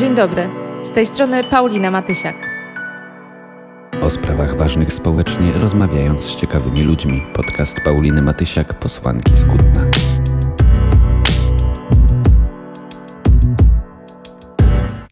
Dzień dobry. Z tej strony Paulina Matysiak. O sprawach ważnych społecznie rozmawiając z ciekawymi ludźmi. Podcast Pauliny Matysiak, posłanki z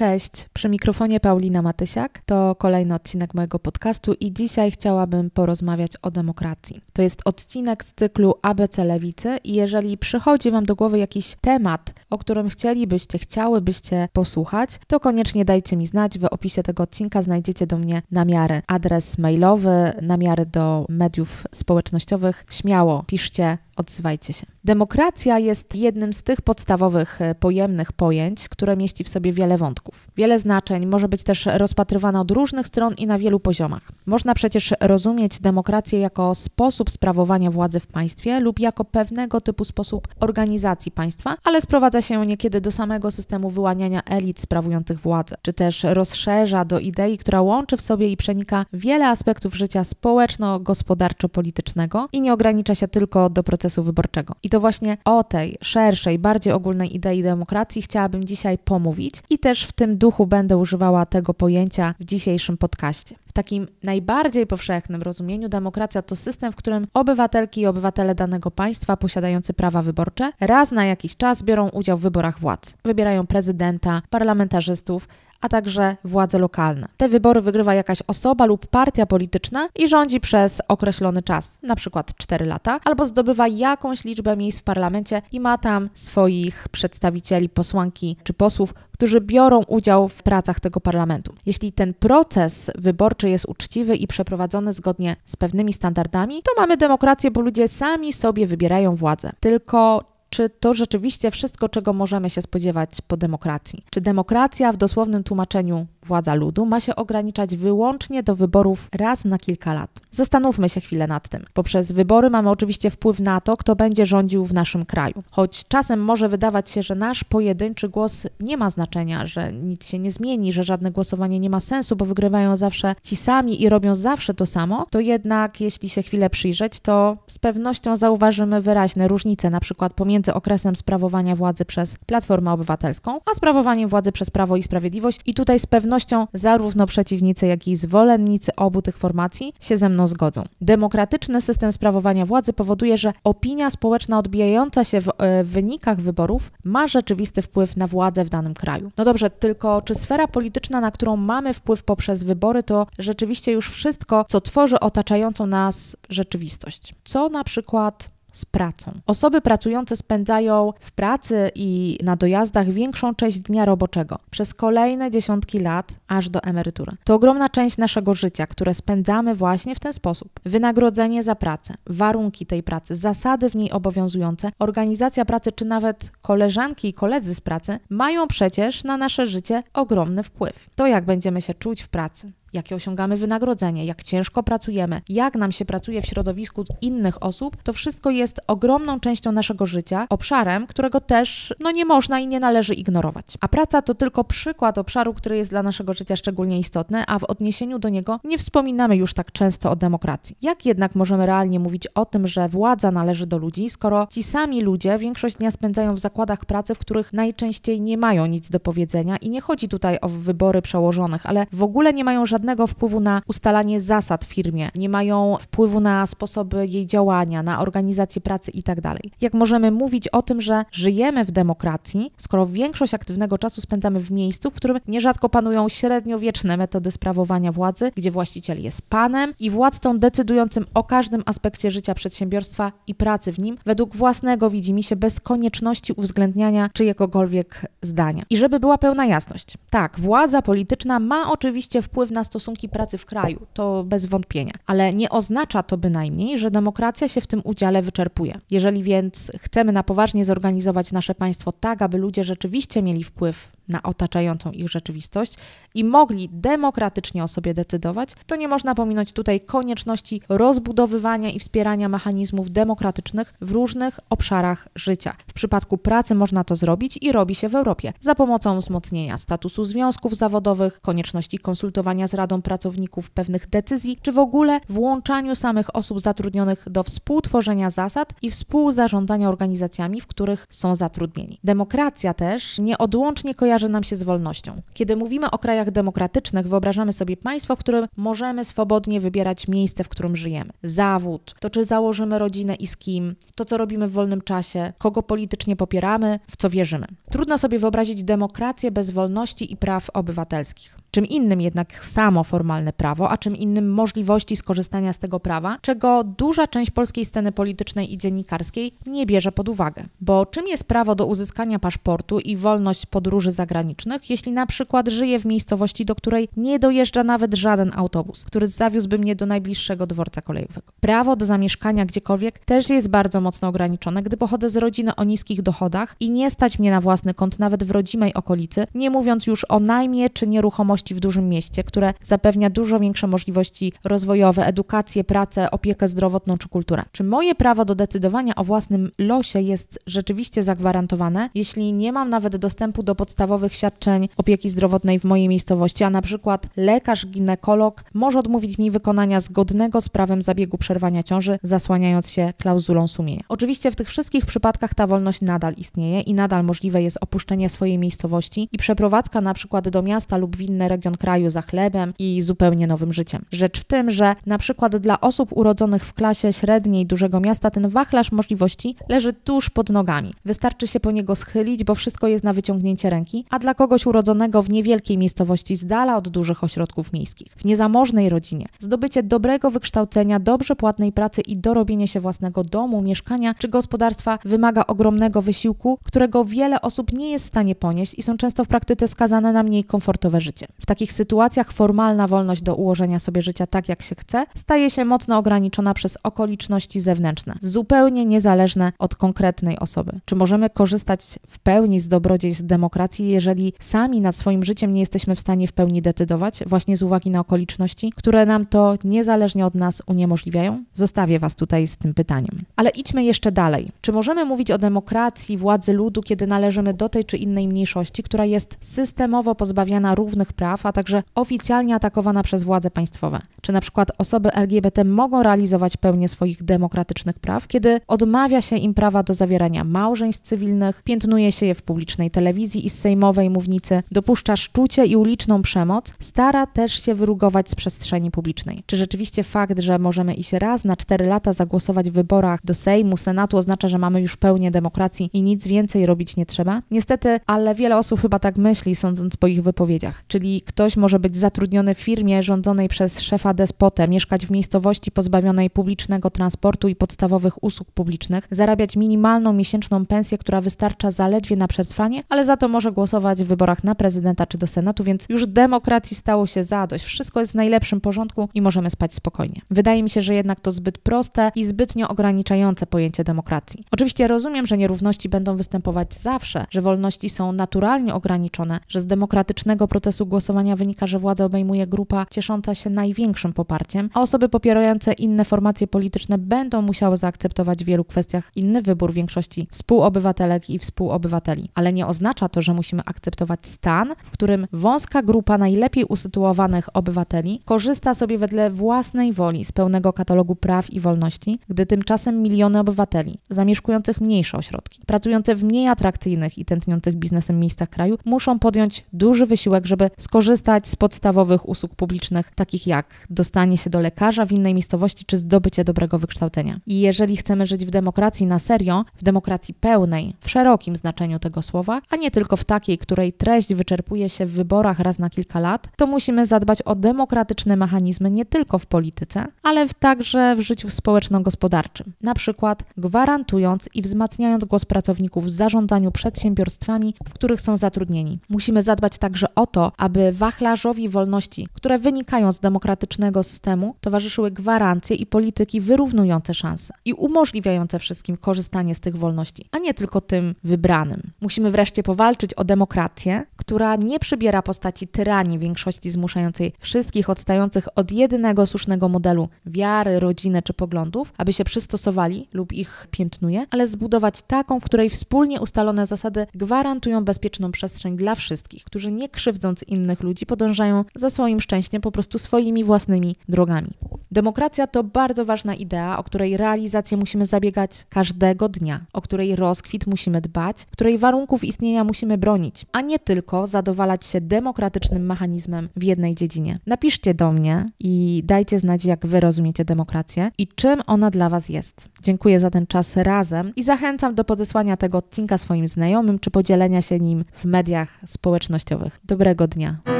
Cześć, przy mikrofonie Paulina Matysiak. To kolejny odcinek mojego podcastu i dzisiaj chciałabym porozmawiać o demokracji. To jest odcinek z cyklu ABC Lewicy i jeżeli przychodzi Wam do głowy jakiś temat, o którym chcielibyście, chciałybyście posłuchać, to koniecznie dajcie mi znać. W opisie tego odcinka znajdziecie do mnie namiary, adres mailowy, namiary do mediów społecznościowych. Śmiało piszcie, odzywajcie się. Demokracja jest jednym z tych podstawowych, e, pojemnych pojęć, które mieści w sobie wiele wątków. Wiele znaczeń może być też rozpatrywane od różnych stron i na wielu poziomach. Można przecież rozumieć demokrację jako sposób sprawowania władzy w państwie lub jako pewnego typu sposób organizacji państwa, ale sprowadza się niekiedy do samego systemu wyłaniania elit sprawujących władzę, czy też rozszerza do idei, która łączy w sobie i przenika wiele aspektów życia społeczno-gospodarczo-politycznego i nie ogranicza się tylko do procesu procesu wyborczego. I to właśnie o tej szerszej, bardziej ogólnej idei demokracji chciałabym dzisiaj pomówić i też w tym duchu będę używała tego pojęcia w dzisiejszym podcaście. W takim najbardziej powszechnym rozumieniu demokracja to system, w którym obywatelki i obywatele danego państwa posiadający prawa wyborcze raz na jakiś czas biorą udział w wyborach władz. Wybierają prezydenta, parlamentarzystów, a także władze lokalne. Te wybory wygrywa jakaś osoba lub partia polityczna i rządzi przez określony czas, na przykład 4 lata, albo zdobywa jakąś liczbę miejsc w parlamencie i ma tam swoich przedstawicieli, posłanki czy posłów, którzy biorą udział w pracach tego parlamentu. Jeśli ten proces wyborczy jest uczciwy i przeprowadzony zgodnie z pewnymi standardami, to mamy demokrację, bo ludzie sami sobie wybierają władzę. Tylko czy to rzeczywiście wszystko, czego możemy się spodziewać po demokracji? Czy demokracja w dosłownym tłumaczeniu władza ludu ma się ograniczać wyłącznie do wyborów raz na kilka lat? Zastanówmy się chwilę nad tym. Poprzez wybory mamy oczywiście wpływ na to, kto będzie rządził w naszym kraju. Choć czasem może wydawać się, że nasz pojedynczy głos nie ma znaczenia, że nic się nie zmieni, że żadne głosowanie nie ma sensu, bo wygrywają zawsze ci sami i robią zawsze to samo, to jednak jeśli się chwilę przyjrzeć, to z pewnością zauważymy wyraźne różnice na przykład pomiędzy pomiędzy okresem sprawowania władzy przez Platformę Obywatelską, a sprawowaniem władzy przez Prawo i Sprawiedliwość i tutaj z pewnością zarówno przeciwnicy, jak i zwolennicy obu tych formacji się ze mną zgodzą. Demokratyczny system sprawowania władzy powoduje, że opinia społeczna odbijająca się w e, wynikach wyborów ma rzeczywisty wpływ na władzę w danym kraju. No dobrze, tylko czy sfera polityczna, na którą mamy wpływ poprzez wybory, to rzeczywiście już wszystko, co tworzy otaczającą nas rzeczywistość? Co na przykład z pracą. Osoby pracujące spędzają w pracy i na dojazdach większą część dnia roboczego przez kolejne dziesiątki lat aż do emerytury. To ogromna część naszego życia, które spędzamy właśnie w ten sposób. Wynagrodzenie za pracę, warunki tej pracy, zasady w niej obowiązujące, organizacja pracy czy nawet koleżanki i koledzy z pracy mają przecież na nasze życie ogromny wpływ. To jak będziemy się czuć w pracy, jakie osiągamy wynagrodzenie, jak ciężko pracujemy, jak nam się pracuje w środowisku innych osób, to wszystko jest ogromną częścią naszego życia, obszarem, którego też no, nie można i nie należy ignorować. A praca to tylko przykład obszaru, który jest dla naszego życia szczególnie istotny, a w odniesieniu do niego nie wspominamy już tak często o demokracji. Jak jednak możemy realnie mówić o tym, że władza należy do ludzi, skoro ci sami ludzie większość dnia spędzają w zakładach pracy, w których najczęściej nie mają nic do powiedzenia i nie chodzi tutaj o wybory przełożonych, ale w ogóle nie mają żadnych żadnego wpływu na ustalanie zasad w firmie, nie mają wpływu na sposoby jej działania, na organizację pracy itd. Tak Jak możemy mówić o tym, że żyjemy w demokracji, skoro większość aktywnego czasu spędzamy w miejscu, w którym nierzadko panują średniowieczne metody sprawowania władzy, gdzie właściciel jest panem i władcą decydującym o każdym aspekcie życia przedsiębiorstwa i pracy w nim według własnego widzimisię bez konieczności uwzględniania czyjegokolwiek zdania. I żeby była pełna jasność, tak, władza polityczna ma oczywiście wpływ na stosunki pracy w kraju, to bez wątpienia. Ale nie oznacza to bynajmniej, że demokracja się w tym udziale wyczerpuje. Jeżeli więc chcemy na poważnie zorganizować nasze państwo tak, aby ludzie rzeczywiście mieli wpływ na otaczającą ich rzeczywistość i mogli demokratycznie o sobie decydować, to nie można pominąć tutaj konieczności rozbudowywania i wspierania mechanizmów demokratycznych w różnych obszarach życia. W przypadku pracy można to zrobić i robi się w Europie za pomocą wzmocnienia statusu związków zawodowych, konieczności konsultowania z Radą Pracowników pewnych decyzji, czy w ogóle włączaniu samych osób zatrudnionych do współtworzenia zasad i współzarządzania organizacjami, w których są zatrudnieni. Demokracja też nieodłącznie kojarzy kojarzy nam się z wolnością. Kiedy mówimy o krajach demokratycznych, wyobrażamy sobie państwo, w którym możemy swobodnie wybierać miejsce, w którym żyjemy. Zawód, to czy założymy rodzinę i z kim, to co robimy w wolnym czasie, kogo politycznie popieramy, w co wierzymy. Trudno sobie wyobrazić demokrację bez wolności i praw obywatelskich. Czym innym jednak samo formalne prawo, a czym innym możliwości skorzystania z tego prawa, czego duża część polskiej sceny politycznej i dziennikarskiej nie bierze pod uwagę. Bo czym jest prawo do uzyskania paszportu i wolność podróży zagranicznych, jeśli na przykład żyję w miejscowości, do której nie dojeżdża nawet żaden autobus, który zawiózłby mnie do najbliższego dworca kolejowego? Prawo do zamieszkania gdziekolwiek też jest bardzo mocno ograniczone, gdy pochodzę z rodziny o niskich dochodach i nie stać mnie na własny kąt nawet w rodzimej okolicy, nie mówiąc już o najmie czy nieruchomości w dużym mieście, które zapewnia dużo większe możliwości rozwojowe, edukację, pracę, opiekę zdrowotną czy kulturę. Czy moje prawo do decydowania o własnym losie jest rzeczywiście zagwarantowane, jeśli nie mam nawet dostępu do podstawowych świadczeń opieki zdrowotnej w mojej miejscowości, a na przykład lekarz, ginekolog może odmówić mi wykonania zgodnego z prawem zabiegu przerwania ciąży, zasłaniając się klauzulą sumienia. Oczywiście w tych wszystkich przypadkach ta wolność nadal istnieje i nadal możliwe jest opuszczenie swojej miejscowości i przeprowadzka na przykład do miasta lub w inne region kraju za chlebem i zupełnie nowym życiem. Rzecz w tym, że na przykład dla osób urodzonych w klasie średniej dużego miasta ten wachlarz możliwości leży tuż pod nogami. Wystarczy się po niego schylić, bo wszystko jest na wyciągnięcie ręki, a dla kogoś urodzonego w niewielkiej miejscowości z dala od dużych ośrodków miejskich, w niezamożnej rodzinie, zdobycie dobrego wykształcenia, dobrze płatnej pracy i dorobienie się własnego domu, mieszkania czy gospodarstwa wymaga ogromnego wysiłku, którego wiele osób nie jest w stanie ponieść i są często w praktyce skazane na mniej komfortowe życie. W takich sytuacjach formalna wolność do ułożenia sobie życia tak, jak się chce, staje się mocno ograniczona przez okoliczności zewnętrzne, zupełnie niezależne od konkretnej osoby. Czy możemy korzystać w pełni z dobrodziejstw demokracji, jeżeli sami nad swoim życiem nie jesteśmy w stanie w pełni decydować, właśnie z uwagi na okoliczności, które nam to niezależnie od nas uniemożliwiają? Zostawię Was tutaj z tym pytaniem. Ale idźmy jeszcze dalej. Czy możemy mówić o demokracji, władzy ludu, kiedy należymy do tej czy innej mniejszości, która jest systemowo pozbawiana równych praw? Praw, a także oficjalnie atakowana przez władze państwowe. Czy na przykład osoby LGBT mogą realizować pełnię swoich demokratycznych praw, kiedy odmawia się im prawa do zawierania małżeństw cywilnych, piętnuje się je w publicznej telewizji i sejmowej mównicy, dopuszcza szczucie i uliczną przemoc, stara też się wyrugować z przestrzeni publicznej. Czy rzeczywiście fakt, że możemy iść raz na cztery lata zagłosować w wyborach do Sejmu, Senatu oznacza, że mamy już pełnię demokracji i nic więcej robić nie trzeba? Niestety, ale wiele osób chyba tak myśli, sądząc po ich wypowiedziach. Czyli ktoś może być zatrudniony w firmie rządzonej przez szefa despotę, mieszkać w miejscowości pozbawionej publicznego transportu i podstawowych usług publicznych, zarabiać minimalną miesięczną pensję, która wystarcza zaledwie na przetrwanie, ale za to może głosować w wyborach na prezydenta czy do Senatu, więc już demokracji stało się zadość. Wszystko jest w najlepszym porządku i możemy spać spokojnie. Wydaje mi się, że jednak to zbyt proste i zbytnio ograniczające pojęcie demokracji. Oczywiście rozumiem, że nierówności będą występować zawsze, że wolności są naturalnie ograniczone, że z demokratycznego procesu głosowania głosowania wynika, że władzę obejmuje grupa ciesząca się największym poparciem, a osoby popierające inne formacje polityczne będą musiały zaakceptować w wielu kwestiach inny wybór większości współobywatelek i współobywateli. Ale nie oznacza to, że musimy akceptować stan, w którym wąska grupa najlepiej usytuowanych obywateli korzysta sobie wedle własnej woli z pełnego katalogu praw i wolności, gdy tymczasem miliony obywateli zamieszkujących mniejsze ośrodki, pracujące w mniej atrakcyjnych i tętniących biznesem miejscach kraju, muszą podjąć duży wysiłek, żeby skorzystać skorzystać z podstawowych usług publicznych, takich jak dostanie się do lekarza w innej miejscowości czy zdobycie dobrego wykształcenia. I jeżeli chcemy żyć w demokracji na serio, w demokracji pełnej, w szerokim znaczeniu tego słowa, a nie tylko w takiej, której treść wyczerpuje się w wyborach raz na kilka lat, to musimy zadbać o demokratyczne mechanizmy nie tylko w polityce, ale także w życiu społeczno-gospodarczym. Na przykład gwarantując i wzmacniając głos pracowników w zarządzaniu przedsiębiorstwami, w których są zatrudnieni. Musimy zadbać także o to, aby wachlarzowi wolności, które wynikają z demokratycznego systemu, towarzyszyły gwarancje i polityki wyrównujące szanse i umożliwiające wszystkim korzystanie z tych wolności, a nie tylko tym wybranym. Musimy wreszcie powalczyć o demokrację, która nie przybiera postaci tyranii większości zmuszającej wszystkich odstających od jedynego słusznego modelu wiary, rodziny czy poglądów, aby się przystosowali lub ich piętnuje, ale zbudować taką, w której wspólnie ustalone zasady gwarantują bezpieczną przestrzeń dla wszystkich, którzy nie krzywdząc innych ludzi podążają za swoim szczęściem po prostu swoimi własnymi drogami. Demokracja to bardzo ważna idea, o której realizację musimy zabiegać każdego dnia, o której rozkwit musimy dbać, której warunków istnienia musimy bronić, a nie tylko zadowalać się demokratycznym mechanizmem w jednej dziedzinie. Napiszcie do mnie i dajcie znać, jak wy rozumiecie demokrację i czym ona dla was jest. Dziękuję za ten czas razem i zachęcam do podesłania tego odcinka swoim znajomym czy podzielenia się nim w mediach społecznościowych. Dobrego dnia.